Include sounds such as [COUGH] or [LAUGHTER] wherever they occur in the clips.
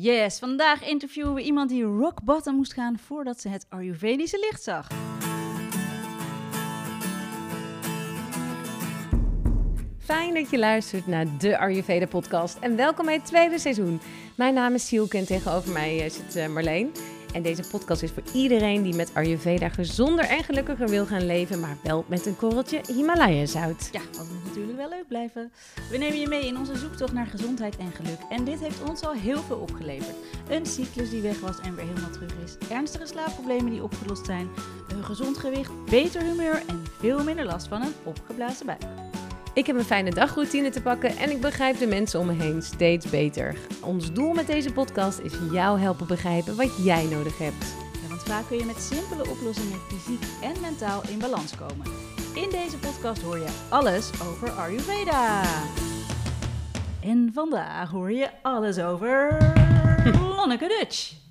Yes, vandaag interviewen we iemand die rock bottom moest gaan voordat ze het Ayurvedische licht zag. Fijn dat je luistert naar de Ayurveda podcast en welkom bij het tweede seizoen. Mijn naam is Sielke en tegenover mij eh, zit eh, Marleen. En deze podcast is voor iedereen die met Ayurveda gezonder en gelukkiger wil gaan leven, maar wel met een korreltje Himalaya-zout. Ja, dat moet natuurlijk wel leuk blijven. We nemen je mee in onze zoektocht naar gezondheid en geluk. En dit heeft ons al heel veel opgeleverd. Een cyclus die weg was en weer helemaal terug is. Ernstige slaapproblemen die opgelost zijn. Een gezond gewicht, beter humeur en veel minder last van een opgeblazen buik. Ik heb een fijne dagroutine te pakken en ik begrijp de mensen om me heen steeds beter. Ons doel met deze podcast is jou helpen begrijpen wat jij nodig hebt. Ja, want vaak kun je met simpele oplossingen fysiek en mentaal in balans komen. In deze podcast hoor je alles over Ayurveda. En vandaag hoor je alles over Lonneke Dutch.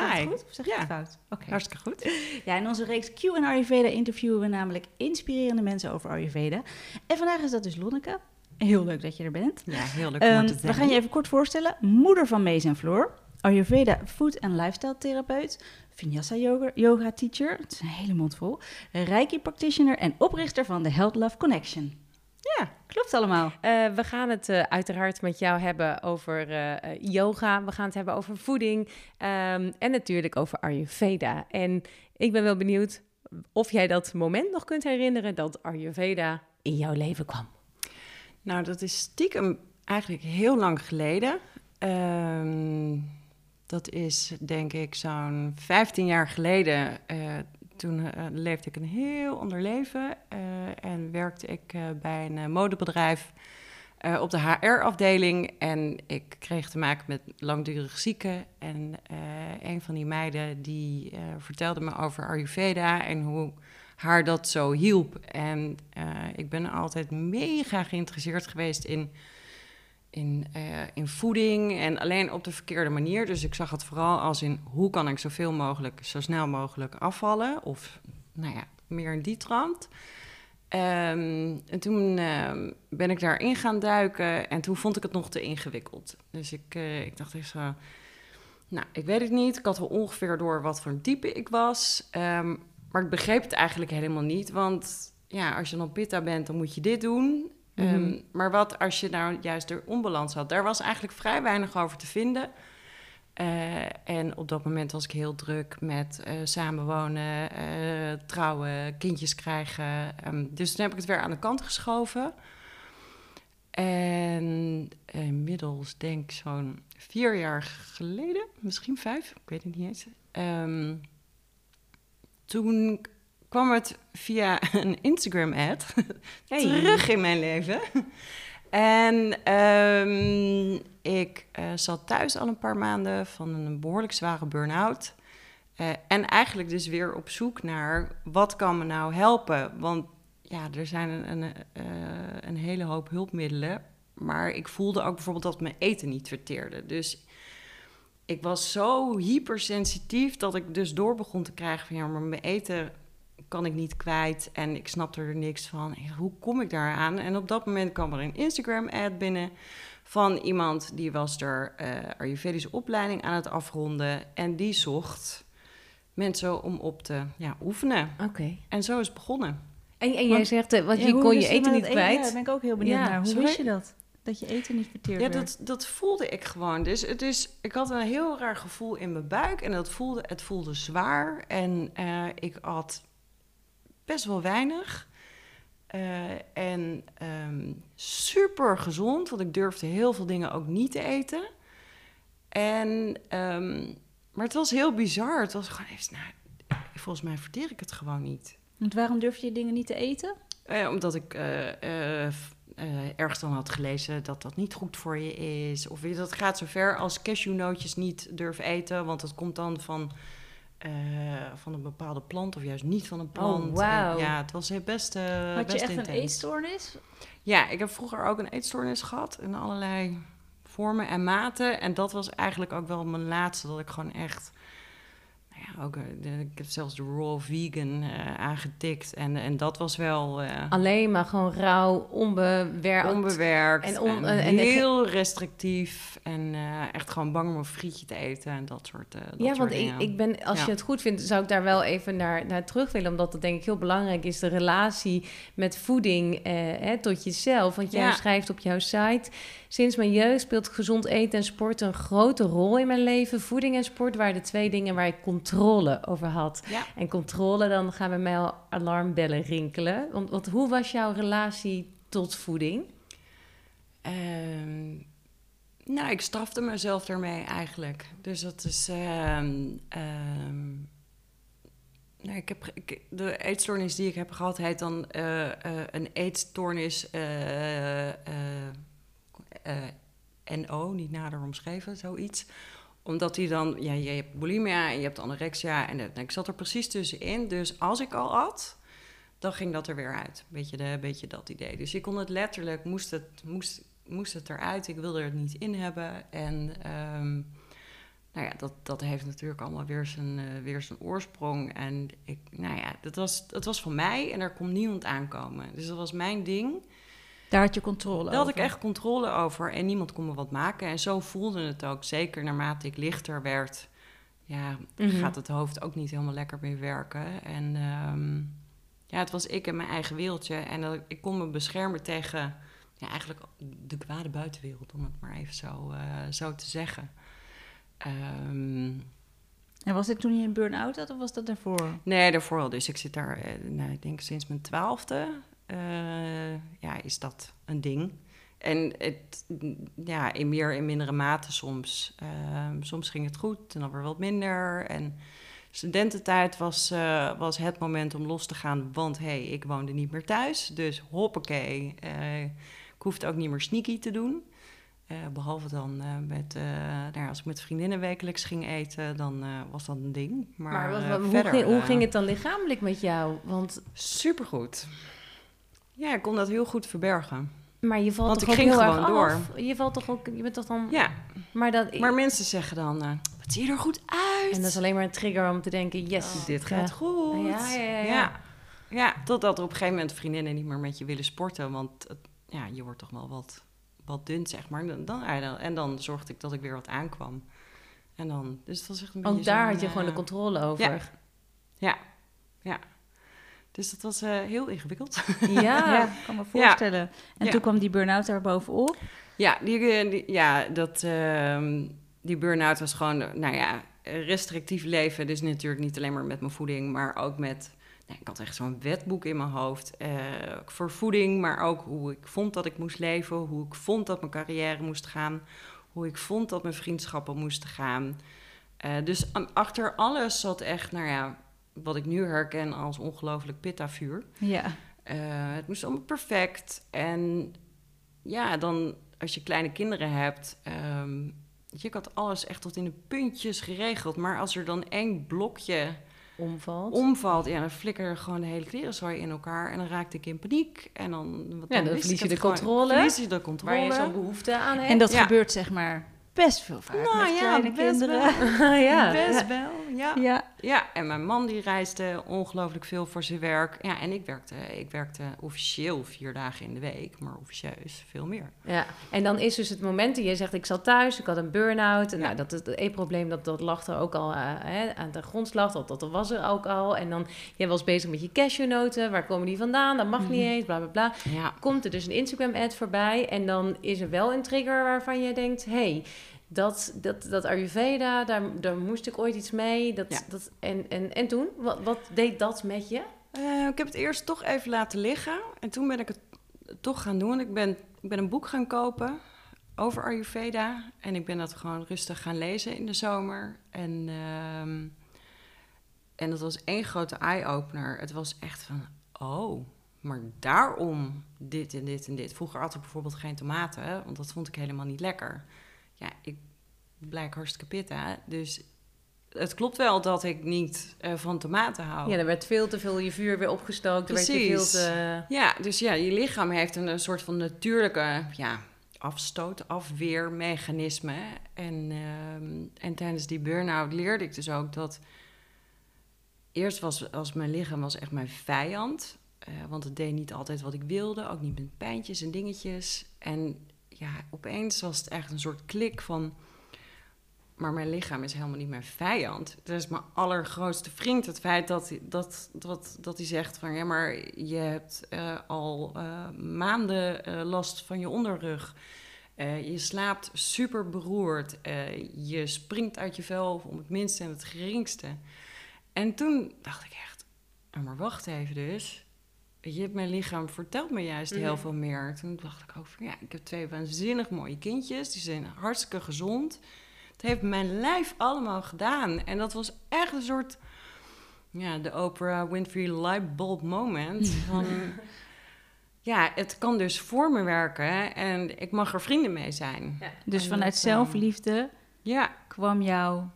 Hi. goed? Of zeg Ja. het fout? Oké. Hartstikke goed. Ja, in onze reeks Q en Ayurveda interviewen we namelijk inspirerende mensen over Ayurveda. En vandaag is dat dus Lonneke. Heel leuk dat je er bent. Ja, heel leuk om Ehm, te we zijn. gaan je even kort voorstellen. Moeder van Mees en Floor. Ayurveda food- en lifestyle therapeut. Vinyasa yoga, yoga teacher. Het is een hele mond vol. Reiki practitioner en oprichter van de Health Love Connection. Ja, Klopt allemaal. Eh, we gaan het eh, uiteraard met jou hebben over eh, yoga. We gaan het hebben over voeding. ehm, en natuurlijk over Ayurveda. En ik ben wel benieuwd of jij dat moment nog kunt herinneren dat Ayurveda in jouw leven kwam. nou dat is stiekem eigenlijk heel lang geleden. Ehm, dat is denk ik zo'n 15 jaar geleden. Toen eh, leefde ik een heel ander leven eh, en werkte ik eh, bij een modebedrijf op de HR-afdeling. En ik kreeg te maken met langdurig zieken. En een van die meiden die vertelde me over Ayurveda en hoe haar dat zo hielp. En ik ben altijd mega geïnteresseerd geweest in, in, eh, in voeding en alleen op de verkeerde manier. Dus ik zag het vooral als in hoe kan ik zoveel mogelijk, zo snel mogelijk afvallen. Of nou ja, meer in die trant. Ehm, en toen ehm, ben ik daarin gaan duiken en toen vond ik het nog te ingewikkeld. Dus ik, eh, ik dacht zo, nou, ik weet het niet. Ik had wel ongeveer door wat voor type ik was. Ehm, maar ik begreep het eigenlijk helemaal niet. Want ja, als je dan pitta bent, dan moet je dit doen. Ehm, Mhm. maar wat als je nou juist de onbalans had? Daar was eigenlijk vrij weinig over te vinden. Eh, en op dat moment was ik heel druk met eh, samenwonen, eh, trouwen, kindjes krijgen. Ehm, dus toen heb ik het weer aan de kant geschoven. En inmiddels denk ik zo'n vier jaar geleden, misschien vijf, ik weet het niet eens. Ehm, toen kwam het via een Instagram-ad [LAUGHS] terug in mijn leven. En ehm, ik eh, zat thuis al een paar maanden van een behoorlijk zware burn-out. Eh, en eigenlijk dus weer op zoek naar wat kan me nou helpen. Want ja, er zijn een, een, eh, een hele hoop hulpmiddelen. Maar ik voelde ook bijvoorbeeld dat mijn eten niet verteerde. Dus ik was zo hypersensitief dat ik dus door begon te krijgen van ja, maar mijn eten kan ik niet kwijt en ik snapte er niks van. Ja, Hoe kom ik daar aan? En op dat moment kwam er een Instagram-ad binnen van iemand die was er eh Ayurvedische opleiding aan het afronden en die zocht mensen om op te ja, oefenen. Oké. En zo is het begonnen. En, en jij Want- zegt, eh, want Ja, je kon je eten met niet kwijt. Ja, daar ben ik ook heel benieuwd Ja, naar. Hoe sorry? wist je dat? Dat je eten niet verteerd Ja, werd? dat, dat voelde ik gewoon. Dus het is, ik had een heel raar gevoel in mijn buik en dat voelde, het voelde zwaar. En eh, ik at best wel weinig. Eh, en ehm, super gezond, want ik durfde heel veel dingen ook niet te eten. En, ehm, maar het was heel bizar. Het was gewoon even, nou, volgens mij verteer ik het gewoon niet. Want waarom durf je dingen niet te eten? Eh, omdat ik eh, ergens dan had gelezen dat dat niet goed voor je is. Of dat gaat zover als cashewnootjes niet durven eten. Want dat komt dan van, eh, van een bepaalde plant of juist niet van een plant. wauw. En ja, het was best, eh Had je best echt een eetstoornis? Ja, ik heb vroeger ook een eetstoornis gehad. In allerlei vormen en maten. En dat was eigenlijk ook wel mijn laatste. Dat ik gewoon echt ook, de, ik heb zelfs de raw vegan uh, aangetikt. En, en dat was wel... Uh, Alleen maar gewoon rauw, onbewerkt. Onbewerkt. En, on, en, en heel restrictief. En uh, echt gewoon bang om een frietje te eten en dat soort dat Ja, soort want ik, ik ben, als ja. je het goed vindt, zou ik daar wel even naar, naar terug willen. Omdat dat denk ik heel belangrijk is. De relatie met voeding hè, tot jezelf. Want jij ja. schrijft op jouw site... Sinds mijn jeugd speelt gezond eten en sport een grote rol in mijn leven. Voeding en sport waren de twee dingen waar ik controle over had. Ja. En controle, dan gaan bij mij al alarmbellen rinkelen. Want, want hoe was jouw relatie tot voeding? Um, nou, ik strafte mezelf daarmee eigenlijk. Dus dat is. Um, um, nou, ik heb, ik, de eetstoornis die ik heb gehad heet dan uh, uh, een eetstoornis. Uh, NO, niet nader omschreven, zoiets omdat hij dan, ja, je hebt bulimia en je hebt anorexia. En ik zat er precies tussenin. Dus als ik al at, dan ging dat er weer uit. Beetje, de, beetje dat idee. Dus ik kon het letterlijk, moest het, moest, moest het eruit. Ik wilde het niet in hebben. En um, nou ja, dat, dat heeft natuurlijk allemaal weer zijn, uh, weer zijn oorsprong. En ik, nou ja, dat was, dat was van mij en er kon niemand aankomen. Dus dat was mijn ding. Daar had je controle Daar over. had ik echt controle over en niemand kon me wat maken. En zo voelde het ook. Zeker naarmate ik lichter werd, ja, mm -hmm. gaat het hoofd ook niet helemaal lekker meer werken. En um, ja, het was ik en mijn eigen wereldje. En uh, ik kon me beschermen tegen ja, eigenlijk de kwade buitenwereld, om het maar even zo, uh, zo te zeggen. Um, en was dit toen je een burn-out had of was dat daarvoor? Nee, daarvoor al. Dus ik zit daar, nou, ik denk sinds mijn twaalfde uh, ja, is dat een ding. En het, ja, in meer en mindere mate soms. Uh, soms ging het goed en dan weer wat minder. En studententijd was, uh, was het moment om los te gaan, want hé, hey, ik woonde niet meer thuis. Dus hoppakee, ik hoefde ook niet meer sneaky te doen. behalve dan met, nou, als ik met vriendinnen wekelijks ging eten, dan was dat een ding. Maar, maar wat, wat, verder, hoe, ging, hoe ging het dan lichamelijk met jou? Want... Supergoed. Ja, ik kon dat heel goed verbergen. Maar je valt Want toch ik ook ging heel gewoon erg door. af? Je valt toch ook, je bent toch dan... Ja, Maar, dat, maar mensen zeggen dan, uh, wat zie je er goed uit? en dat is alleen maar een trigger om te denken, yes, Oh, dit gaat ja. goed. Ja, ja, ja, totdat er op een gegeven moment vriendinnen niet meer met je willen sporten. Want ja, je wordt toch wel wat, wat dun, zeg maar. Dan, dan, en dan zorgde ik dat ik weer wat aankwam. En dan, dus dat was echt een Ook beetje daar zo'n, had je gewoon de eh, controle over. Ja. Ja, ja. Dus dat was uh, heel ingewikkeld. [LAUGHS] Ja. Kan me voorstellen. En Ja. toen kwam die burn-out daar bovenop. Ja, die, eh, die- ja dat, ehm, die burn-out was gewoon, eh, nou ja, restrictief leven. Dus natuurlijk niet alleen maar met mijn voeding, maar ook met... Nou, ik had echt zo'n wetboek in mijn hoofd eh, voor voeding, maar ook hoe ik vond dat ik moest leven, hoe ik vond dat mijn carrière moest gaan, hoe ik vond dat mijn vriendschappen moesten gaan. Eh, dus aan- achter alles zat echt, nou ja, wat ik nu herken als ongelooflijk pitta-vuur. Ja. Eh, het moest allemaal perfect. En ja, dan als je kleine kinderen hebt, weet je, ik had alles echt tot in de puntjes geregeld. Maar als er dan één blokje Omvalt. omvalt, ja, dan flikkerde gewoon de hele klerenzooi in elkaar. En dan raakte ik in paniek. En dan, wat Ja, dan verlies je de gewoon. controle. Verlies je de controle. waar je zo'n behoefte aan hebt. En dat Ja. gebeurt zeg maar best veel vaak Nou met ja, kleine kinderen. [LAUGHS] ja. Best wel, ja. Ja. Ja, en mijn man die reisde ongelooflijk veel voor zijn werk. Ja, en ik werkte, ik werkte officieel vier dagen in de week, maar officieus veel meer. Ja, en dan is dus het moment dat je zegt, ik zat thuis, ik had een burn-out. En Ja. nou, dat, het eetprobleem, dat, dat lag er ook al eh, hè, aan de grondslag, dat, dat was er ook al. En dan, jij was bezig met je cashewnoten, waar komen die vandaan? Dat mag niet Mhm. eens, bla bla bla. Ja, Komt er dus een Instagram-ad voorbij en dan is er wel een trigger waarvan je denkt, hey, dat, dat, dat Ayurveda, daar, daar moest ik ooit iets mee. Dat, Ja. dat, en, en, en toen, wat, wat deed dat met je? Eh, ik heb het eerst toch even laten liggen. En toen ben ik het toch gaan doen. Ik ben, ik ben een boek gaan kopen over Ayurveda. En ik ben dat gewoon rustig gaan lezen in de zomer. En, ehm, en dat was één grote eye-opener. Het was echt van, oh, maar daarom dit en dit en dit. Vroeger had ik bijvoorbeeld geen tomaten, hè, want dat vond ik helemaal niet lekker. Ja, ik blijk hartstikke pitta, dus... Het klopt wel dat ik niet eh, van tomaten hou. Ja, er werd veel te veel je vuur weer opgestookt. Er werd veel Precies. te... Ja, dus ja, je lichaam heeft een, een soort van natuurlijke ja, afstoot, afweermechanisme. En, ehm, en tijdens die burn-out leerde ik dus ook dat eerst was, was mijn lichaam was echt mijn vijand. eh, want het deed niet altijd wat ik wilde. Ook niet met pijntjes en dingetjes. En ja, opeens was het echt een soort klik van... Maar mijn lichaam is helemaal niet mijn vijand. Het is mijn allergrootste vriend. Het feit dat, dat, dat, dat hij zegt van... Ja, maar je hebt eh, al eh, maanden eh, last van je onderrug. Je slaapt super beroerd. Je springt uit je vel om het minste en het geringste. En toen dacht ik echt... "Oh, maar wacht even dus. Weet je, mijn lichaam vertelt me juist heel Mhm. veel meer. Toen dacht ik ook van... Ja, ik heb twee waanzinnig mooie kindjes. Die zijn hartstikke gezond. Het heeft mijn lijf allemaal gedaan. En dat was echt een soort... Ja, de Oprah Winfrey lightbulb moment. Van, ja, het kan dus voor me werken. En ik mag er vrienden mee zijn. Dus En vanuit dat, eh, zelfliefde Ja, kwam jouw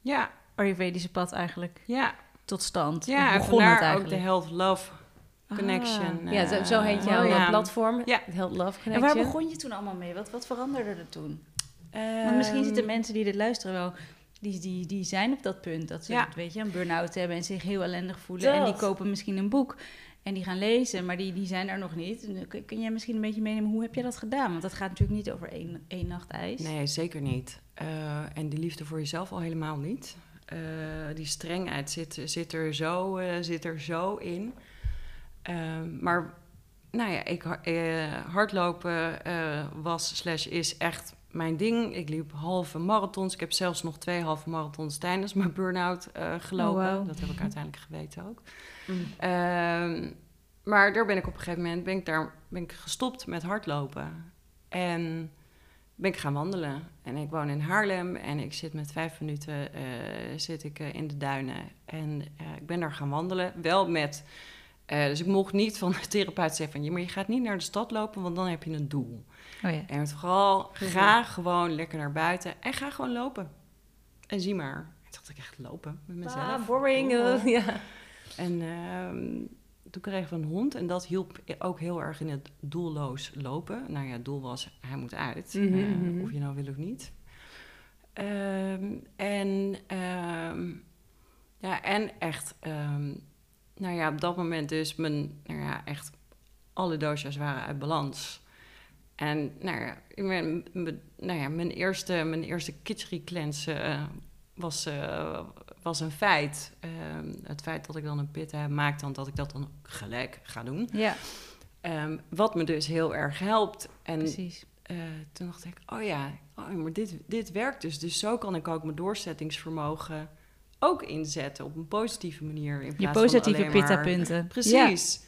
ja, Ayurvedische pad eigenlijk ja. tot stand. Ja, en vandaar ook de? Health Love Connection. Ah. Ja, zo, zo heet eh, jouw oh, eh, ja. platform. Ja. Health Love En Connection. waar begon je toen allemaal mee? Wat, wat veranderde er toen? Want Ehm, misschien zitten mensen die dit luisteren wel... Die, die, die zijn op dat punt dat ze Ja. weet je, een burn-out hebben en zich heel ellendig voelen. En die kopen misschien een boek en die gaan lezen, maar die, die zijn er nog niet. En Kun, jij misschien een beetje meenemen, hoe heb je dat gedaan? Want dat gaat natuurlijk niet over één, één nacht ijs. Nee, zeker niet. Eh, en die liefde voor jezelf al helemaal niet. Eh, die strengheid zit, zit, er zo, eh, zit er zo in. Ehm, maar nou ja, ik, eh, hardlopen eh, was slash is echt mijn ding. Ik liep halve marathons. Ik heb zelfs nog twee halve marathons tijdens mijn burn-out eh, gelopen. Oh. Dat heb ik uiteindelijk geweten ook. Mm. Ehm, maar daar ben ik op een gegeven moment ben ik daar, ben ik gestopt met hardlopen. En ben ik gaan wandelen. En ik woon in Haarlem en ik zit met vijf minuten zit ik, in de duinen. En ik ben daar gaan wandelen. Wel met. Eh, dus ik mocht niet van de [LAUGHS] therapeut zeggen van... Ja, maar je gaat niet naar de stad lopen, want dan heb je een doel. Oh ja. En het vooral, ga gewoon lekker naar buiten en ga gewoon lopen. En zie maar. En toen dacht ik echt lopen met mezelf. Ah, boring. Oh. ja. En ehm, toen kregen we een hond en dat hielp ook heel erg in het doelloos lopen. Nou ja, het doel was, hij moet uit, Mhm, eh, mhm. of je nou wil of niet. Ehm, en, ehm, ja, en echt, ehm, nou ja, op dat moment dus mijn, nou ja, echt alle doosjes waren uit balans. En nou ja, mijn, mijn- nou ja, mijn eerste, mijn eerste eh, was, eh, was een feit. Ehm, het feit dat ik dan een pit heb, maakt dan dat ik dat dan gelijk ga doen. Ja, Ehm, wat me dus heel erg helpt. En precies. eh, toen dacht ik, oh ja, oh, maar dit, dit werkt dus. Dus zo kan ik ook mijn doorzettingsvermogen ook inzetten op een positieve manier. In Je plaats van positieve maar- pitta-punten. Ja. Precies.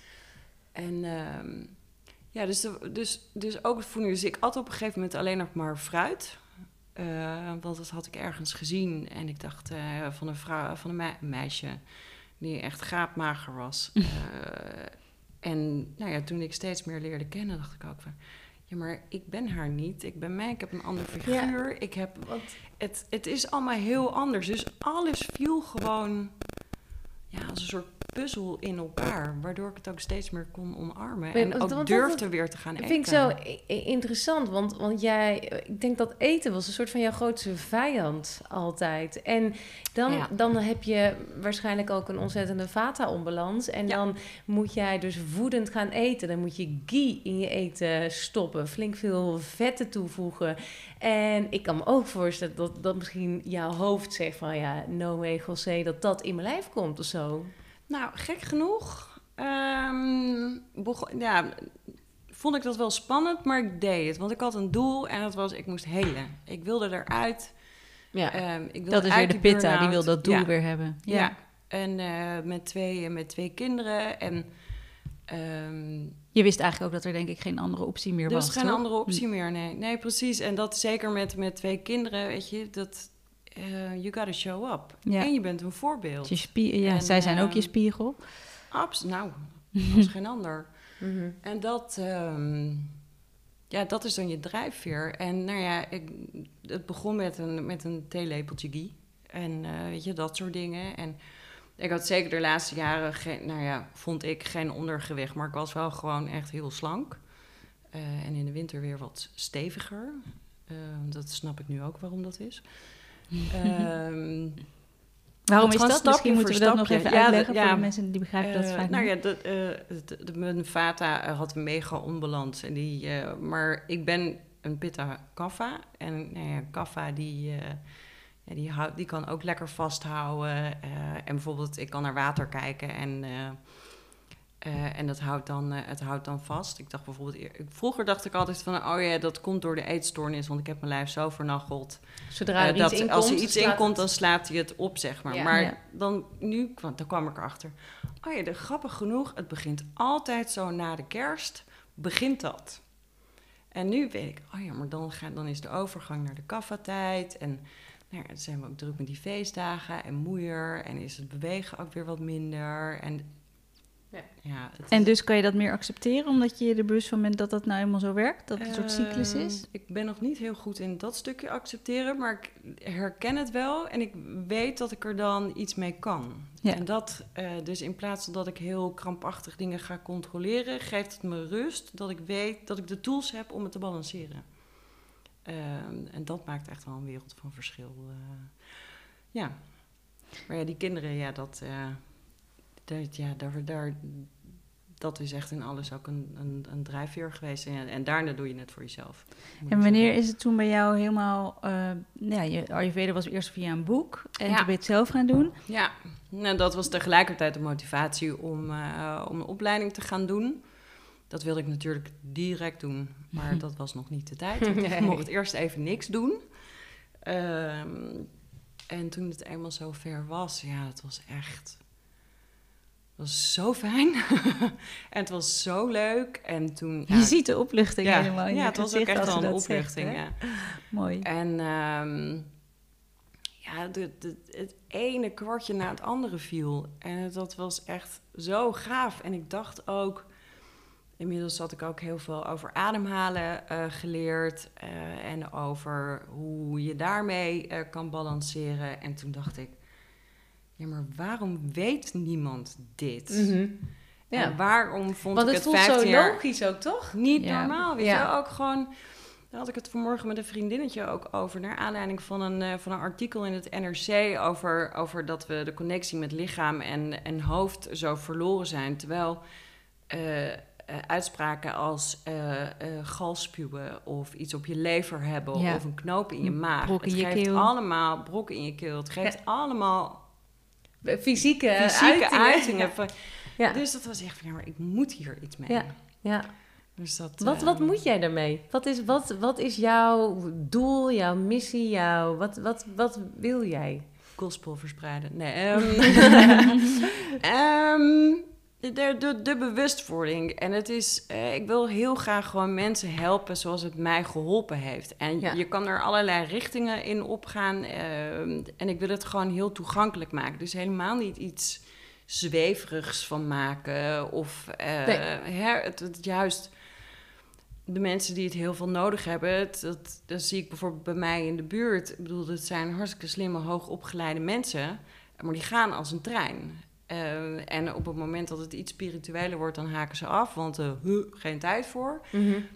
En ehm, ja, dus, dus, dus ook het voeding. Dus ik at op een gegeven moment alleen nog maar fruit. Eh, want dat had ik ergens gezien. En ik dacht eh, van een, vrouw, van een mei- meisje die echt gaapmager was. [LAUGHS] Eh, en nou ja, toen ik steeds meer leerde kennen, dacht ik ook van... Ja, maar ik ben haar niet. Ik ben mij. Ik heb een ander figuur. Ik heb... Want Het, het is allemaal heel anders. Dus alles viel gewoon ja, als een soort puzzel in elkaar. Waardoor ik het ook steeds meer kon omarmen. En ook dat- durfde weer te gaan Dat eten. vind ik zo interessant, want, want jij, ik denk dat eten was een soort van jouw grootste vijand altijd. En dan, Ja. dan heb je waarschijnlijk ook een ontzettende vata-onbalans. En Ja. dan moet jij dus voedend gaan eten. Dan moet je ghee in je eten stoppen, flink veel vetten toevoegen. En ik kan me ook voorstellen dat, dat misschien jouw hoofd zegt van ja, no way, José, dat dat in mijn lijf komt of zo. Nou, gek genoeg. ehm, ja, vond ik dat wel spannend, maar ik deed het. Want ik had een doel en dat was, ik moest helen. Ik wilde eruit. Ja, Ehm, ik wilde Dat is weer de pitta, die wil dat doel Ja. weer hebben. Ja. En eh, met, twee, met twee kinderen. En ehm, Je wist eigenlijk ook dat er denk ik geen andere optie meer er was, was geen toch? andere optie meer, nee. Nee, precies. En dat zeker met, met twee kinderen, weet je, dat... eh you gotta show up. Ja. En je bent een voorbeeld. Je spie- ja, En, zij zijn ook je ehm, spiegel. Abs, nou, [LAUGHS] als geen ander. Mhm. En dat, ehm, ja, dat is dan je drijfveer. En nou ja, ik, het begon met een, met een theelepeltje ghee. En eh, weet je, dat soort dingen. En ik had zeker de laatste jaren, geen, nou ja, vond ik geen ondergewicht. Maar ik was wel gewoon echt heel slank. Eh, en in de winter weer wat steviger. Eh, dat snap ik nu ook waarom dat is. Ehm, Waarom is dat? Misschien stapje moeten we dat nog even Ja, uitleggen dat- voor ja. de mensen die begrijpen dat Eh, vaak nou niet. ja, de, eh, de, de- mijn vata eh, had een mega onbalans. En die, maar ik ben een pitta kaffa. En nou ja, kaffa die, ja, die, houdt, die kan ook lekker vasthouden. en bijvoorbeeld, ik kan naar water kijken en... eh, en dat houdt dan, eh, het houdt dan vast. Ik dacht bijvoorbeeld, vroeger dacht ik altijd van, oh ja, dat komt door de eetstoornis, want ik heb mijn lijf zo vernacheld. Zodra er dat iets in als er iets slaat in komt, het- dan slaat hij het op, zeg maar. Ja. maar Ja. dan nu, want dan kwam ik erachter. Oh ja, de, grappig genoeg, het begint altijd zo na de kerst, begint dat. En nu weet ik, oh ja, maar dan, ga, dan is de overgang naar de kaffa-tijd. En nou ja, dan zijn we ook druk met die feestdagen en moeier. En is het bewegen ook weer wat minder. En Ja. ja, het En dus kan je dat meer accepteren, omdat je je er bewust van bent dat dat nou eenmaal zo werkt? Dat het een soort cyclus Ehm, is? Ik ben nog niet heel goed in dat stukje accepteren, maar ik herken het wel en ik weet dat ik er dan iets mee kan. Ja. En dat, eh, dus in plaats van dat ik heel krampachtig dingen ga controleren, geeft het me rust dat ik weet dat ik de tools heb om het te balanceren. Ehm, en dat maakt echt wel een wereld van verschil. eh. ja. Maar ja, die kinderen, ja, dat, eh, dat, ja, daar, daar, dat is echt in alles ook een, een, een drijfveer geweest. En, en daarna doe je het voor jezelf. En ik wanneer zeggen. is het toen bij jou helemaal... eh ja, je Ayurveda was eerst via een boek en Ja. toen ben je het zelf gaan doen. Ja, nou, dat was tegelijkertijd de motivatie om, eh, om een opleiding te gaan doen. Dat wilde ik natuurlijk direct doen, maar [LAUGHS] dat was nog niet de tijd. Ik Nee. mocht eerst even niks doen. Ehm, en toen het eenmaal zo ver was, ja, het was echt... Was zo fijn. [LAUGHS] en het was zo leuk. En toen... Je ziet de opluchting ja, helemaal in ja, het was ook echt wel een zegt, opluchting, ja. [LAUGHS] Mooi. En ehm, ja, de, de, het ene kwartje na het andere viel. En dat was echt zo gaaf. En ik dacht ook... Inmiddels had ik ook heel veel over ademhalen eh, geleerd. eh, en over hoe je daarmee eh, kan balanceren. En toen dacht ik... Ja, maar waarom weet niemand dit? Mhm. Ja. En waarom vond Want ik het het voelt 15 zo jaar logisch ook, toch? niet Ja. normaal. Weet Ja. je, ook gewoon. Daar had ik het vanmorgen met een vriendinnetje ook over. Naar aanleiding van een, eh, van een artikel in het NRC. Over, over dat we de connectie met lichaam en, en hoofd zo verloren zijn. Terwijl eh, eh, uitspraken als eh, eh, galspuwen of iets op je lever hebben. Ja. Of een knoop in je maag. Brok in het je geeft keel. allemaal brokken in je keel. Het geeft allemaal Fysieke, fysieke uitingen. [LAUGHS] Ja. Dus dat was echt van, ja, maar ik moet hier iets mee. Ja. Ja. Dus dat, Wat, eh, wat moet jij daarmee? Wat is, wat, wat is jouw doel, jouw missie, jouw... Wat, wat, wat wil jij? gospel verspreiden. Nee. [LAUGHS] ehm, [LAUGHS] de, de, de bewustwording. En het is, eh, ik wil heel graag gewoon mensen helpen zoals het mij geholpen heeft. En Ja. je kan er allerlei richtingen in opgaan. ehm, en ik wil het gewoon heel toegankelijk maken. Dus helemaal niet iets zweverigs van maken. Of eh, Nee. hè, het, het juist de mensen die het heel veel nodig hebben, het, dat, dat zie ik bijvoorbeeld bij mij in de buurt. Ik bedoel, dat zijn hartstikke slimme, hoogopgeleide mensen, maar die gaan als een trein. Eh, en op het moment dat het iets spiritueler wordt, dan haken ze af, want eh, huh, geen tijd voor.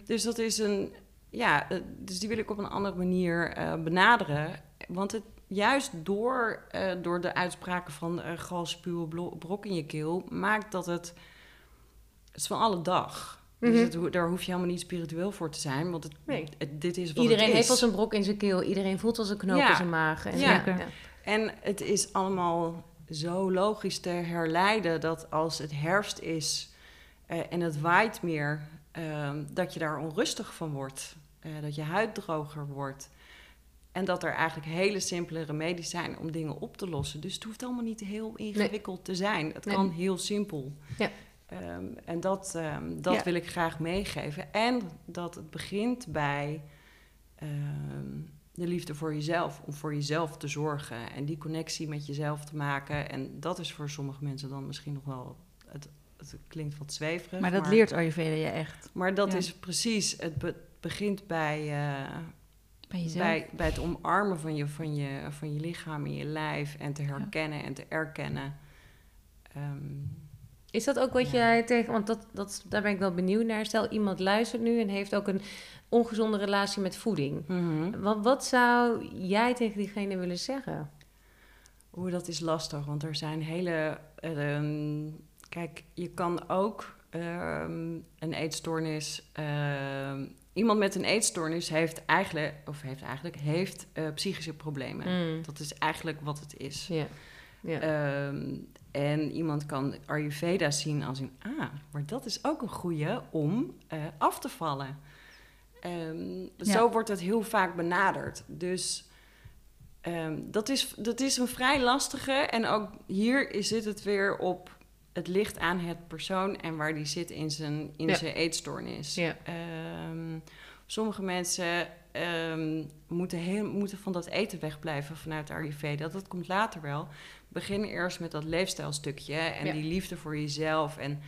Dus dat is een, ja, eh, dus die wil ik op een andere manier eh, benaderen. Want het, juist door, eh, door de uitspraken van uh, galspuwen, blo- brok in je keel, maakt dat het, het is van alle dag. Dus Mhm. het, daar hoef je helemaal niet spiritueel voor te zijn, want het, Nee. het- dit is wat Iedereen het is. heeft wel zijn brok in zijn keel. Iedereen voelt wel zijn knoop Ja. in zijn maag. En, Ja. ja. En het is allemaal zo logisch te herleiden dat als het herfst is eh, en het waait meer, ehm, dat je daar onrustig van wordt. Eh, dat je huid droger wordt. En dat er eigenlijk hele simpele remedies zijn om dingen op te lossen. Dus het hoeft allemaal niet heel ingewikkeld te zijn. Het Nee. kan heel simpel. Ja. Ehm, en dat, ehm, dat Ja. wil ik graag meegeven. En dat het begint bij de liefde voor jezelf. Om voor jezelf te zorgen en die connectie met jezelf te maken. En dat is voor sommige mensen dan misschien nog wel... Het, het klinkt wat zweverig. Maar dat leert Ayurveda je echt. Maar dat Ja. is precies... Het be- begint bij... eh, Bij jezelf. bij, bij het omarmen van je, van, je, van je lichaam en je lijf en te herkennen en te erkennen. Ehm, Is dat ook wat Ja. jij tegen... Want dat, dat, daar ben ik wel benieuwd naar. Stel, iemand luistert nu en heeft ook een ongezonde relatie met voeding. mhm. Wat, wat zou jij tegen diegene willen zeggen? Hoe dat is lastig, want er zijn hele. ehm, kijk, je kan ook ehm, een eetstoornis. ehm, iemand met een eetstoornis heeft eigenlijk, of heeft eigenlijk, heeft eh, psychische problemen. Mm. Dat is eigenlijk wat het is. Ja. Ja. Ehm, en iemand kan Ayurveda zien als een, ah, maar dat is ook een goede om eh, af te vallen. Ehm, Ja. Zo wordt het heel vaak benaderd. Dus ehm, dat, is, dat is een vrij lastige. En ook hier is- zit het weer op het licht aan het persoon en waar die zit in zijn, in Ja. zijn eetstoornis. Ja. Ehm, sommige mensen ehm, moeten, heel, moeten van dat eten wegblijven vanuit de Ayurveda. Dat komt later wel. Begin eerst met dat leefstijlstukje en Ja. die liefde voor jezelf en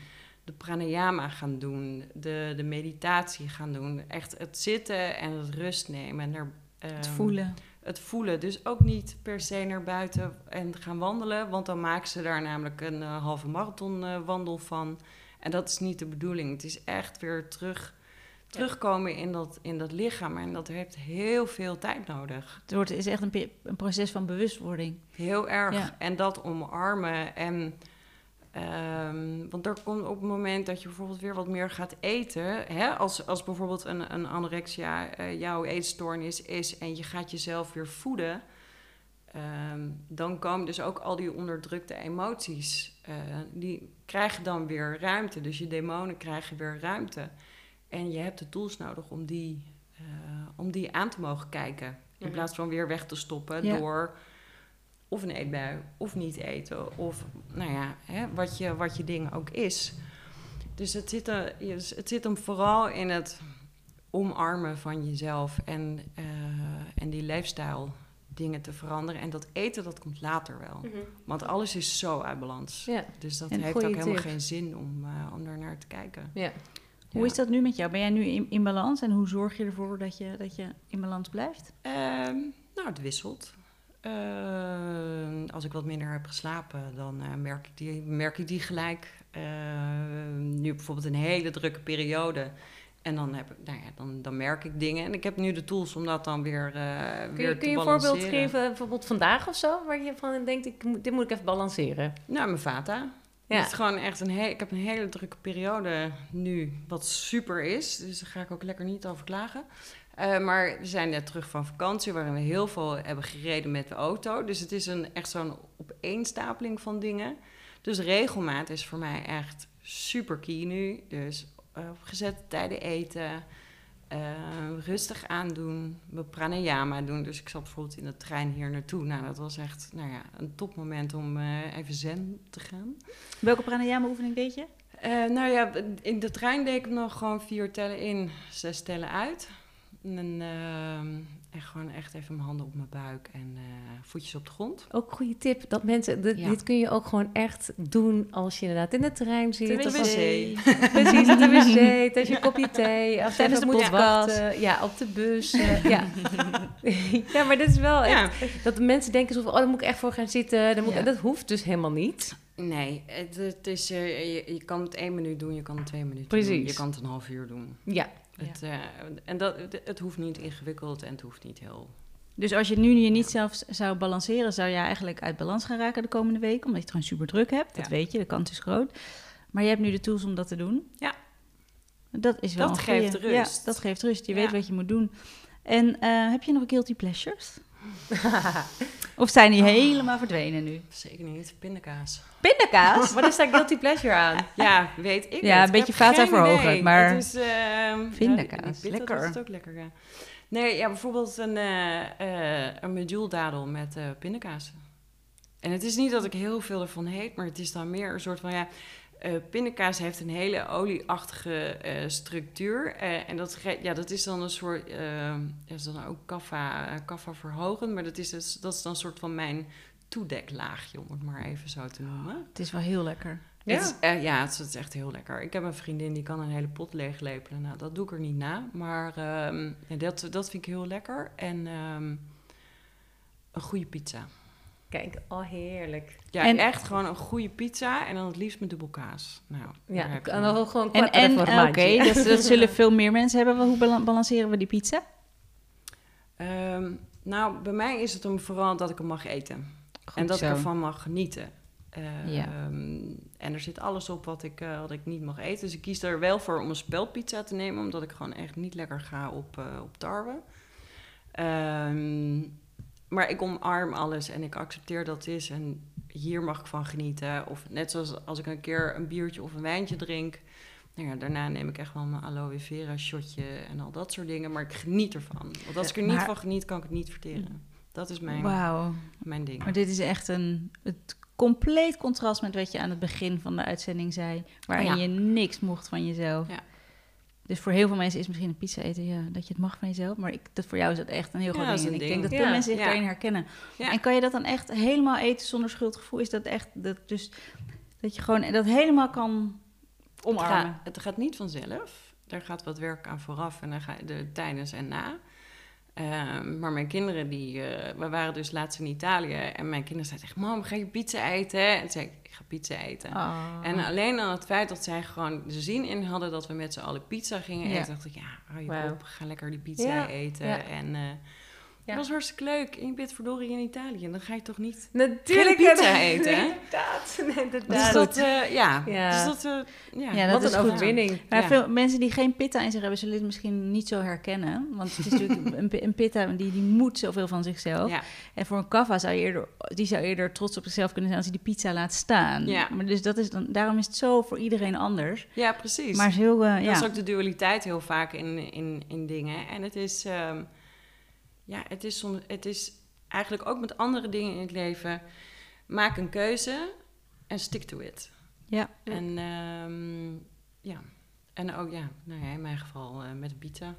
de pranayama gaan doen, de, de meditatie gaan doen. Echt het zitten en het rust nemen. En er, Het ehm, voelen. het voelen. Dus ook niet per se naar buiten en gaan wandelen. Want dan maken ze daar namelijk een eh, halve marathon eh, wandel van. En dat is niet de bedoeling. Het is echt weer terug, terugkomen in dat, in dat lichaam. En dat heeft heel veel tijd nodig. Het wordt, is echt een, een proces van bewustwording. Heel erg. Ja. En dat omarmen. En, ehm, want er komt op het moment dat je bijvoorbeeld weer wat meer gaat eten. Hè, als, als bijvoorbeeld een, een anorexia eh, jouw eetstoornis is en je gaat jezelf weer voeden. ehm, dan komen dus ook al die onderdrukte emoties. eh, die krijgen dan weer ruimte. Dus je demonen krijgen weer ruimte. En je hebt de tools nodig om die, eh, om die aan te mogen kijken. In Mhm. plaats van weer weg te stoppen Ja. door of een eetbui, of niet eten, of nou ja, hè, wat, je, wat je ding ook is. Dus het zit, er, het zit hem vooral in het omarmen van jezelf en, eh, en die leefstijl dingen te veranderen. En dat eten, dat komt later wel. Mhm. Want alles is zo uit balans. Ja. Dus dat En heeft ook helemaal tip. geen zin om, eh, om daar naar te kijken. Ja. Hoe is dat nu met jou? Ben jij nu in, in balans en hoe zorg je ervoor dat je, dat je in balans blijft? Ehm, nou, het wisselt. Ehm, als ik wat minder heb geslapen, dan eh, merk, ik die, merk ik die gelijk. Ehm, nu bijvoorbeeld een hele drukke periode. En dan, heb ik, nou ja, dan, dan merk ik dingen. En ik heb nu de tools om dat dan weer, eh Kun weer je, te kun je een voorbeeld geven, bijvoorbeeld vandaag of zo, waar je van denkt, ik, dit moet ik even balanceren? Nou, mijn vata. Ja. Het is gewoon echt een ik heb een hele drukke periode nu, wat super is. Dus daar ga ik ook lekker niet over klagen. Eh, maar we zijn net terug van vakantie, waarin we heel veel hebben gereden met de auto. Dus het is een, echt zo'n opeenstapeling van dingen. Dus regelmaat is voor mij echt super key nu. Dus eh, op gezette tijden eten, eh, rustig aandoen, mijn pranayama doen. Dus ik zat bijvoorbeeld in de trein hier naartoe. Nou, dat was echt nou ja, een topmoment om eh, even zen te gaan. Welke pranayama oefening deed je? Eh, nou ja, in de trein deed ik nog gewoon vier tellen in, zes tellen uit. En, ehm, en gewoon echt even mijn handen op mijn buik en eh, voetjes op de grond. Ook een goede tip, dat mensen, dit, Ja. dit kun je ook gewoon echt doen als je inderdaad in de trein zit. De of wc. als- [LAUGHS] Precies, op de wc, tijdens je kopje thee. Als je Tijdens de podcast. Ja, op de bus. eh, [LAUGHS] ja. [LAUGHS] ja, maar dit is wel echt, Ja, dat de mensen denken zo van, oh, daar moet ik echt voor gaan zitten. Daar moet Ja. dat hoeft dus helemaal niet. nee, het, het is, eh, je, je kan het één minuut doen, je kan het twee minuten Precies. doen. Je kan het een half uur doen. Ja, Het, eh, en dat, het, hoeft niet ingewikkeld en het hoeft niet heel... Dus als je nu je niet zelf zou balanceren, zou je eigenlijk uit balans gaan raken de komende week, omdat je het gewoon super druk hebt. Dat Ja. weet je, de kans is groot. Maar je hebt nu de tools om dat te doen. Ja. Dat is wel Dat een geeft goeie. rust. Ja, dat geeft rust. Je Ja. weet wat je moet doen. En eh, heb je nog guilty pleasures? [LAUGHS] Of zijn die helemaal verdwenen nu? Zeker niet, pindakaas. Pindakaas? wat is daar guilty pleasure aan? Ja, weet ik Ja, een beetje verhogend, idee. maar- Het is... ehm, Pindakaas, ja, lekker. Dat is ook lekker, ja. Nee, ja, bijvoorbeeld een, eh eh een met eh pindakaas. En het is niet dat ik heel veel ervan heet, maar het is dan meer een soort van, ja... eh pindakaas heeft een hele olieachtige eh, structuur. eh, en dat, ja, dat is dan een soort... dat is dan ook kaffa, kaffa verhogend, maar dat is, dus, dat is dan een soort van mijn toedeklaagje, om het maar even zo te noemen. Het is wel heel lekker. Ja. Het is, eh, ja, het is, het is echt heel lekker. Ik heb een vriendin die kan een hele pot leeglepelen. Nou, dat doe ik er niet na. Maar ehm, ja, dat, dat vind ik heel lekker. En ehm, een goede pizza. Kijk, oh heerlijk. Ja, En- echt gewoon een goede pizza. En dan het liefst met dubbel kaas. Nou, Ja, heb en dan gewoon En, en formaggio. oké, dat, [LAUGHS] dat zullen veel meer mensen hebben. Hoe bala- balanceren we die pizza? Ehm, nou, bij mij is het om vooral dat ik hem mag eten. en dat zo. ik ervan mag genieten. Eh, Ja. ehm, en er zit alles op wat ik, eh, wat ik niet mag eten. Dus ik kies er wel voor om een speldpizza te nemen, omdat ik gewoon echt niet lekker ga op, eh, op tarwe. Ehm, maar ik omarm alles en ik accepteer dat het is. En hier mag ik van genieten. Of net zoals als ik een keer een biertje of een wijntje drink. Nou ja, daarna neem ik echt wel mijn aloe vera shotje en al dat soort dingen. Maar ik geniet ervan. Want als ik er niet Maar- van geniet, kan ik het niet verteren. Dat is mijn, Wauw. mijn ding. Maar dit is echt een het compleet contrast met wat je aan het begin van de uitzending zei. Waarin Oh ja. je niks mocht van jezelf. Ja. Dus voor heel veel mensen is misschien een pizza eten, ja, dat je het mag van jezelf. Maar ik, dat voor jou is dat echt een heel Ja, groot ding. En ik denk dat veel Ja. mensen zich daarin herkennen. En kan je dat dan echt helemaal eten zonder schuldgevoel? Is dat echt, dat, dus, dat je gewoon dat helemaal kan Het omarmen? gaat, het gaat niet vanzelf. Daar gaat wat werk aan vooraf en dan ga je er tijdens en na. Ehm, maar mijn kinderen, die, eh, we waren dus laatst in Italië en mijn kinderen zeiden echt, mam, ga je pizza eten? En toen zei ik, ik ga pizza eten. Oh. En alleen al het feit dat zij gewoon de zin in hadden dat we met z'n allen pizza gingen Ja. eten, dacht ik, ja, hou je op, ga lekker die pizza Ja, eten. ja. En eh Ja. het was hartstikke leuk. En je bent verdorie in Italië, dan ga je toch niet... Natuurlijk Geen pizza eten, hè? Inderdaad. Nee, Dus dat, eh, ja. Ja. Dus dat, eh, ja. Ja, dat Wat is een goed. overwinning. Maar Ja. veel mensen die geen pitta in zich hebben, zullen dit misschien niet zo herkennen. Want het is [LAUGHS] natuurlijk een, een pitta die, die moet zoveel van zichzelf. Ja. En voor een kaffa zou je eerder, die zou eerder trots op zichzelf kunnen zijn als hij die pizza laat staan. Ja. Maar dus dat is dan, daarom is het zo voor iedereen anders. ja, precies. Maar is heel, eh, Dat ja. is ook de dualiteit heel vaak in, in, in dingen. En het is, ehm, ja, het is, soms, het is eigenlijk ook met andere dingen in het leven. Maak een keuze en stick to it. Ja. En ehm, ja, en ook ja, nou ja, in mijn geval eh, met pizza.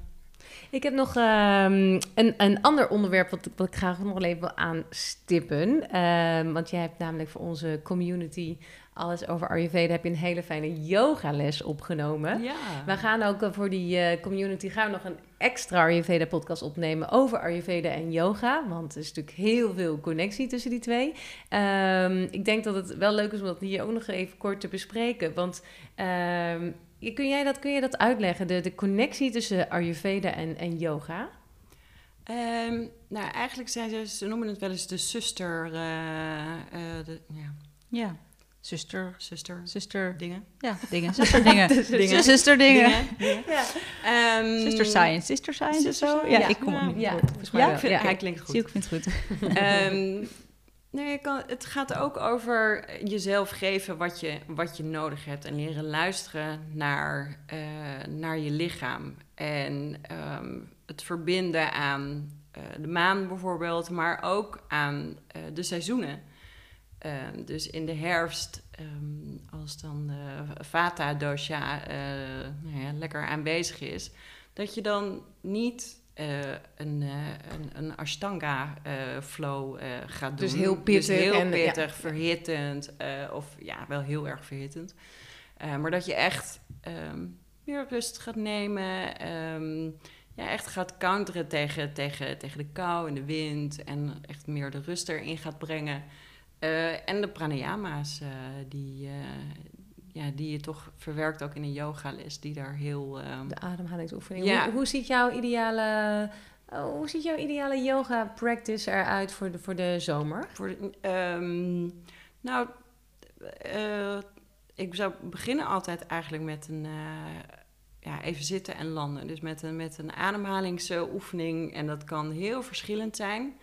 Ik heb nog ehm, een, een ander onderwerp wat, ik- wat ik graag nog even wil aanstippen. Ehm, want jij hebt namelijk voor onze community alles over Ayurveda. Heb je een hele fijne yogales opgenomen. Ja. We gaan ook eh, voor die eh, community gaan we nog een extra Ayurveda podcast opnemen over Ayurveda en yoga. Want er is natuurlijk heel veel connectie tussen die twee. Ehm, ik denk dat het wel leuk is om dat hier ook nog even kort te bespreken. Want ehm, je- kun, jij dat, kun je dat uitleggen, de, de connectie tussen Ayurveda en, en yoga? Ehm, nou, eigenlijk zijn ze, ze noemen het wel eens de zuster, eh, eh, de, ja, ja. Zuster, zuster zuster, dingen. ja, dingen. Zuster dingen. [LAUGHS] Dingen. Zuster dingen. dingen. Ja, Ehm, Sister science. Sister science of zo? Ja, ja. ik kom niet. ja, op. volgens mij Ja. Ik vind, Ja. Hij klinkt Zie, goed. ik vind het goed. [LAUGHS] Ehm, nee, kan, het gaat ook over jezelf geven wat je, wat je nodig hebt. En leren luisteren naar, eh, naar je lichaam. En ehm, het verbinden aan eh, de maan bijvoorbeeld, maar ook aan eh, de seizoenen. Ehm, dus in de herfst, ehm, als dan de Vata dosha eh, nou ja, lekker aanwezig is, dat je dan niet eh, een, eh, een, een Ashtanga flow gaat doen. Dus heel pittig Dus heel en, ja. pittig, verhittend. eh, of ja, wel heel erg verhittend. Maar dat je echt ehm, meer rust gaat nemen. ja, echt gaat counteren tegen, tegen, tegen de kou en de wind. En echt meer de rust erin gaat brengen. Eh, en de pranayama's, eh, die, eh, ja, die je toch verwerkt ook in een yogales, die daar heel... ehm, De ademhalingsoefening. Ja. Hoe, hoe ziet jouw ideale, oh, hoe ziet jouw ideale yoga practice eruit voor de, voor de zomer? Voor de- ehm, nou, ik zou beginnen altijd eigenlijk met een ja, even zitten en landen. Dus met een, met een ademhalingsoefening. En dat kan heel verschillend zijn.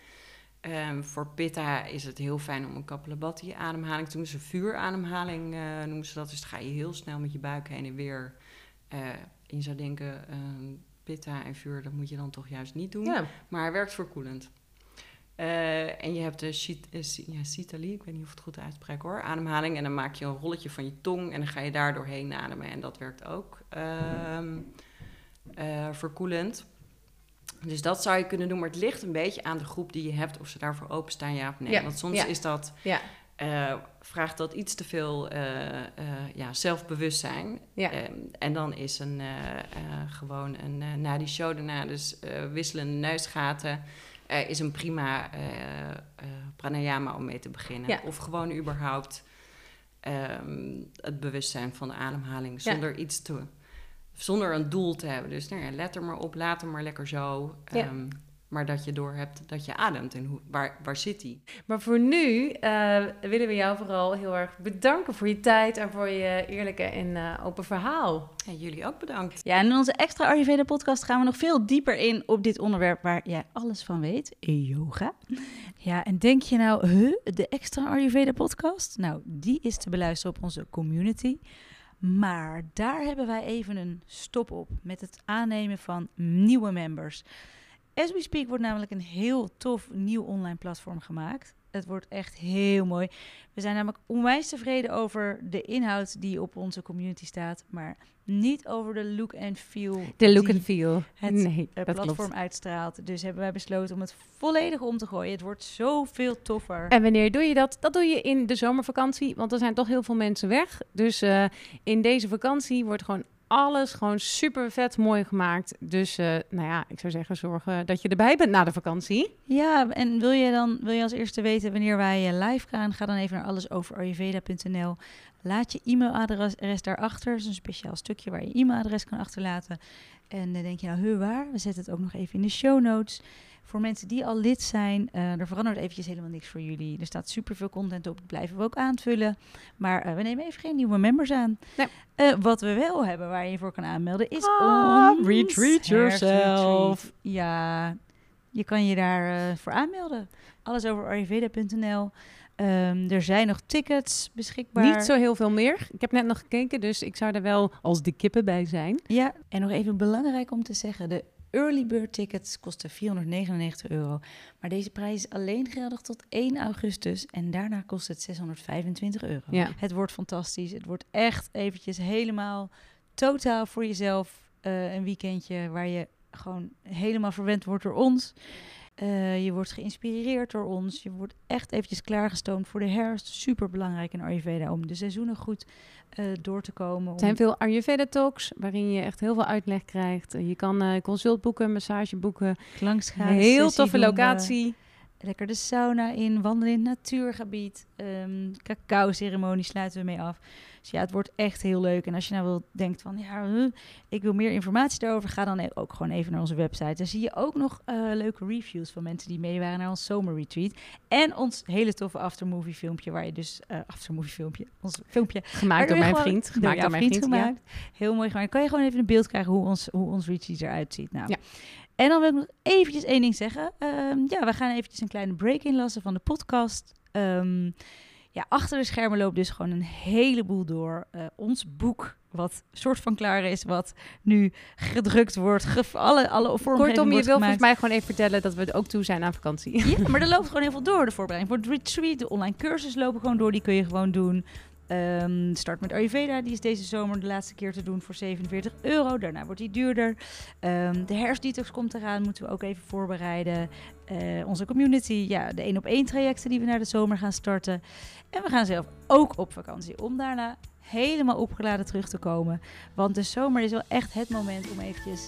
Ehm, voor Pitta is het heel fijn om een Kapalabhati ademhaling te doen. Dus een vuurademhaling eh, noemen ze dat. Dus dan ga je heel snel met je buik heen en weer. Eh, en je zou denken, ehm, Pitta en vuur, dat moet je dan toch juist niet doen. Ja, Maar hij werkt verkoelend. Eh, en je hebt de Shit- eh, Si- ja, Sitali, ik weet niet of het goed uitspreek hoor, ademhaling. En dan maak je een rolletje van je tong en dan ga je daar doorheen ademen. En dat werkt ook ehm, eh, verkoelend. Dus dat zou je kunnen doen, maar het ligt een beetje aan de groep die je hebt, of ze daarvoor openstaan, ja of nee. Ja, Want soms ja. is dat, ja, eh, vraagt dat iets te veel eh, ja, zelfbewustzijn. ja. Ehm, en dan is een, gewoon een, na die show daarna, dus wisselende neusgaten, is een prima pranayama om mee te beginnen. Ja. Of gewoon überhaupt ehm, het bewustzijn van de ademhaling zonder iets te... Zonder een doel te hebben. Dus nou ja, let er maar op, laat hem maar lekker zo. Ja. Ehm, maar dat je doorhebt dat je ademt en hoe, waar, waar zit die. Maar voor nu eh, willen we jou vooral heel erg bedanken voor je tijd en voor je eerlijke en eh, open verhaal. En jullie ook bedankt. Ja, en in onze extra Ayurveda podcast gaan we nog veel dieper in op dit onderwerp waar jij alles van weet, yoga. Ja, en denk je nou, huh, de extra Ayurveda podcast? Nou, die is te beluisteren op onze community. Maar daar hebben wij even een stop op met het aannemen van nieuwe members. As we speak wordt namelijk een heel tof nieuw online platform gemaakt. Het wordt echt heel mooi. We zijn namelijk onwijs tevreden over de inhoud die op onze community staat, maar niet over de look and feel. De look and feel. Het nee, eh, dat platform klopt. uitstraalt. Dus hebben wij besloten om het volledig om te gooien. Het wordt zoveel toffer. En wanneer doe je dat? Dat doe je in de zomervakantie, want er zijn toch heel veel mensen weg. Dus eh, in deze vakantie wordt gewoon alles gewoon super vet mooi gemaakt. Dus eh, nou ja, ik zou zeggen, zorg eh, dat je erbij bent na de vakantie. Ja, en wil je dan wil je als eerste weten wanneer wij eh, live gaan? Ga dan even naar allesoverayurveda.nl. Laat je e-mailadres daarachter. Dat is een speciaal stukje waar je e-mailadres kan achterlaten. En dan denk je nou, waar? We zetten het ook nog even in de show notes. Voor mensen die al lid zijn, eh, er verandert eventjes helemaal niks voor jullie. Er staat superveel content op, dat blijven we ook aanvullen. Maar eh, we nemen even geen nieuwe members aan. Nee. Eh, wat we wel hebben waar je je voor kan aanmelden is ons retreat yourself. Ja, je kan je daar eh, voor aanmelden. Alles over ayurveda.nl. Ehm, er zijn nog tickets beschikbaar. Niet zo heel veel meer. Ik heb net nog gekeken, dus ik zou er wel als de kippen bij zijn. Ja, en nog even belangrijk om te zeggen: de early bird tickets kosten 499 euro. Maar deze prijs is alleen geldig tot 1 augustus en daarna kost het 625 euro. Ja. Het wordt fantastisch. Het wordt echt eventjes helemaal totaal voor jezelf eh, een weekendje waar je gewoon helemaal verwend wordt door ons. Eh, je wordt geïnspireerd door ons. Je wordt echt eventjes klaargestoomd voor de herfst. Super belangrijk in Ayurveda om de seizoenen goed eh, door te komen. Er zijn veel Ayurveda talks waarin je echt heel veel uitleg krijgt. Je kan eh, consult boeken, massage boeken. Heel toffe locatie. Lekker de sauna in, wandelen in het natuurgebied. Ehm cacao-ceremonie sluiten we mee af. Dus ja, het wordt echt heel leuk. En als je nou wil, denkt van, ja, ik wil meer informatie daarover, ga dan e- ook gewoon even naar onze website. Daar zie je ook nog eh, leuke reviews van mensen die mee waren naar ons zomerretreat. En ons hele toffe aftermovie filmpje, waar je dus, eh aftermovie filmpje, ons filmpje Gemaakt door mijn gewoon- vriend. Gemaakt door mijn vriend, gemaakt. Heel mooi gemaakt. Kan je gewoon even een beeld krijgen hoe ons, hoe ons retreat eruit ziet. Nou. Ja. En dan wil ik nog eventjes één ding zeggen. Ehm, ja, we gaan eventjes een kleine break inlassen van de podcast. Ehm, ja, achter de schermen loopt dus gewoon een heleboel door. Eh, ons boek, wat soort van klaar is, wat nu gedrukt wordt. Alle, alle vormgeving Kortom, je wil volgens mij gewoon even vertellen dat we het ook toe zijn aan vakantie. Ja, [LAUGHS] maar er loopt gewoon heel veel door. De voorbereiding voor het retreat, de online cursus lopen gewoon door. Die kun je gewoon doen. Ehm, start met Ayurveda, die is deze zomer de laatste keer te doen voor 47 euro. Daarna wordt die duurder. Ehm, de herfstdetox komt eraan, moeten we ook even voorbereiden. Eh, onze community, ja, de één op één trajecten die we naar de zomer gaan starten. En we gaan zelf ook op vakantie om daarna helemaal opgeladen terug te komen. Want de zomer is wel echt het moment om eventjes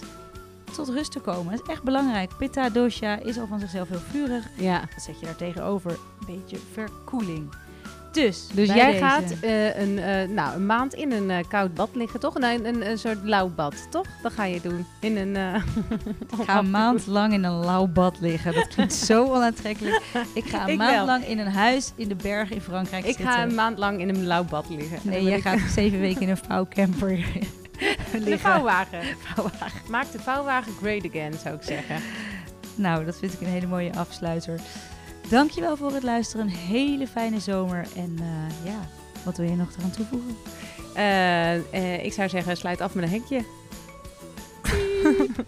tot rust te komen. Dat is echt belangrijk. Pitta dosha is al van zichzelf heel vurig. Ja. Wat zet je daar tegenover? Een beetje verkoeling. Dus, Dus jij deze- gaat eh, een, eh, nou, een maand in een eh, koud bad liggen, toch? Nee, een, een, een soort lauw bad, toch? Dat ga je doen. In een... [LAUGHS] Ik ga een maand [LAUGHS] lang in een lauw bad liggen. Dat klinkt zo [LAUGHS] onaantrekkelijk. Ik ga een Ik maand wel. lang in een huis in de bergen in Frankrijk ik zitten. ga een maand lang in een lauw bad liggen. En Nee, jij ik- gaat zeven weken in een vouwcamper liggen. vouwwagen. Vouwwagen. Maak de vouwwagen great again, zou ik zeggen. Nou, dat vind ik een hele mooie afsluiter. Dankjewel voor het luisteren. Een hele fijne zomer. En eh, ja, wat wil je nog eraan toevoegen? Eh, eh, ik zou zeggen, sluit af met een hekje. [LAUGHS]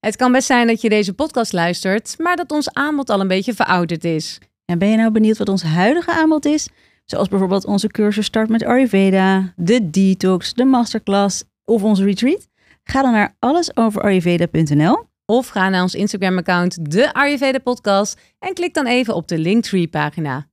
Het kan best zijn dat je deze podcast luistert, maar dat ons aanbod al een beetje verouderd is. En ben je nou benieuwd wat ons huidige aanbod is? Zoals bijvoorbeeld onze cursus Start met Ayurveda, de detox, de masterclass of onze retreat? Ga dan naar allesoverayurveda.nl. Of ga naar ons Instagram-account, de Ayurveda Podcast, en klik dan even op de Linktree-pagina.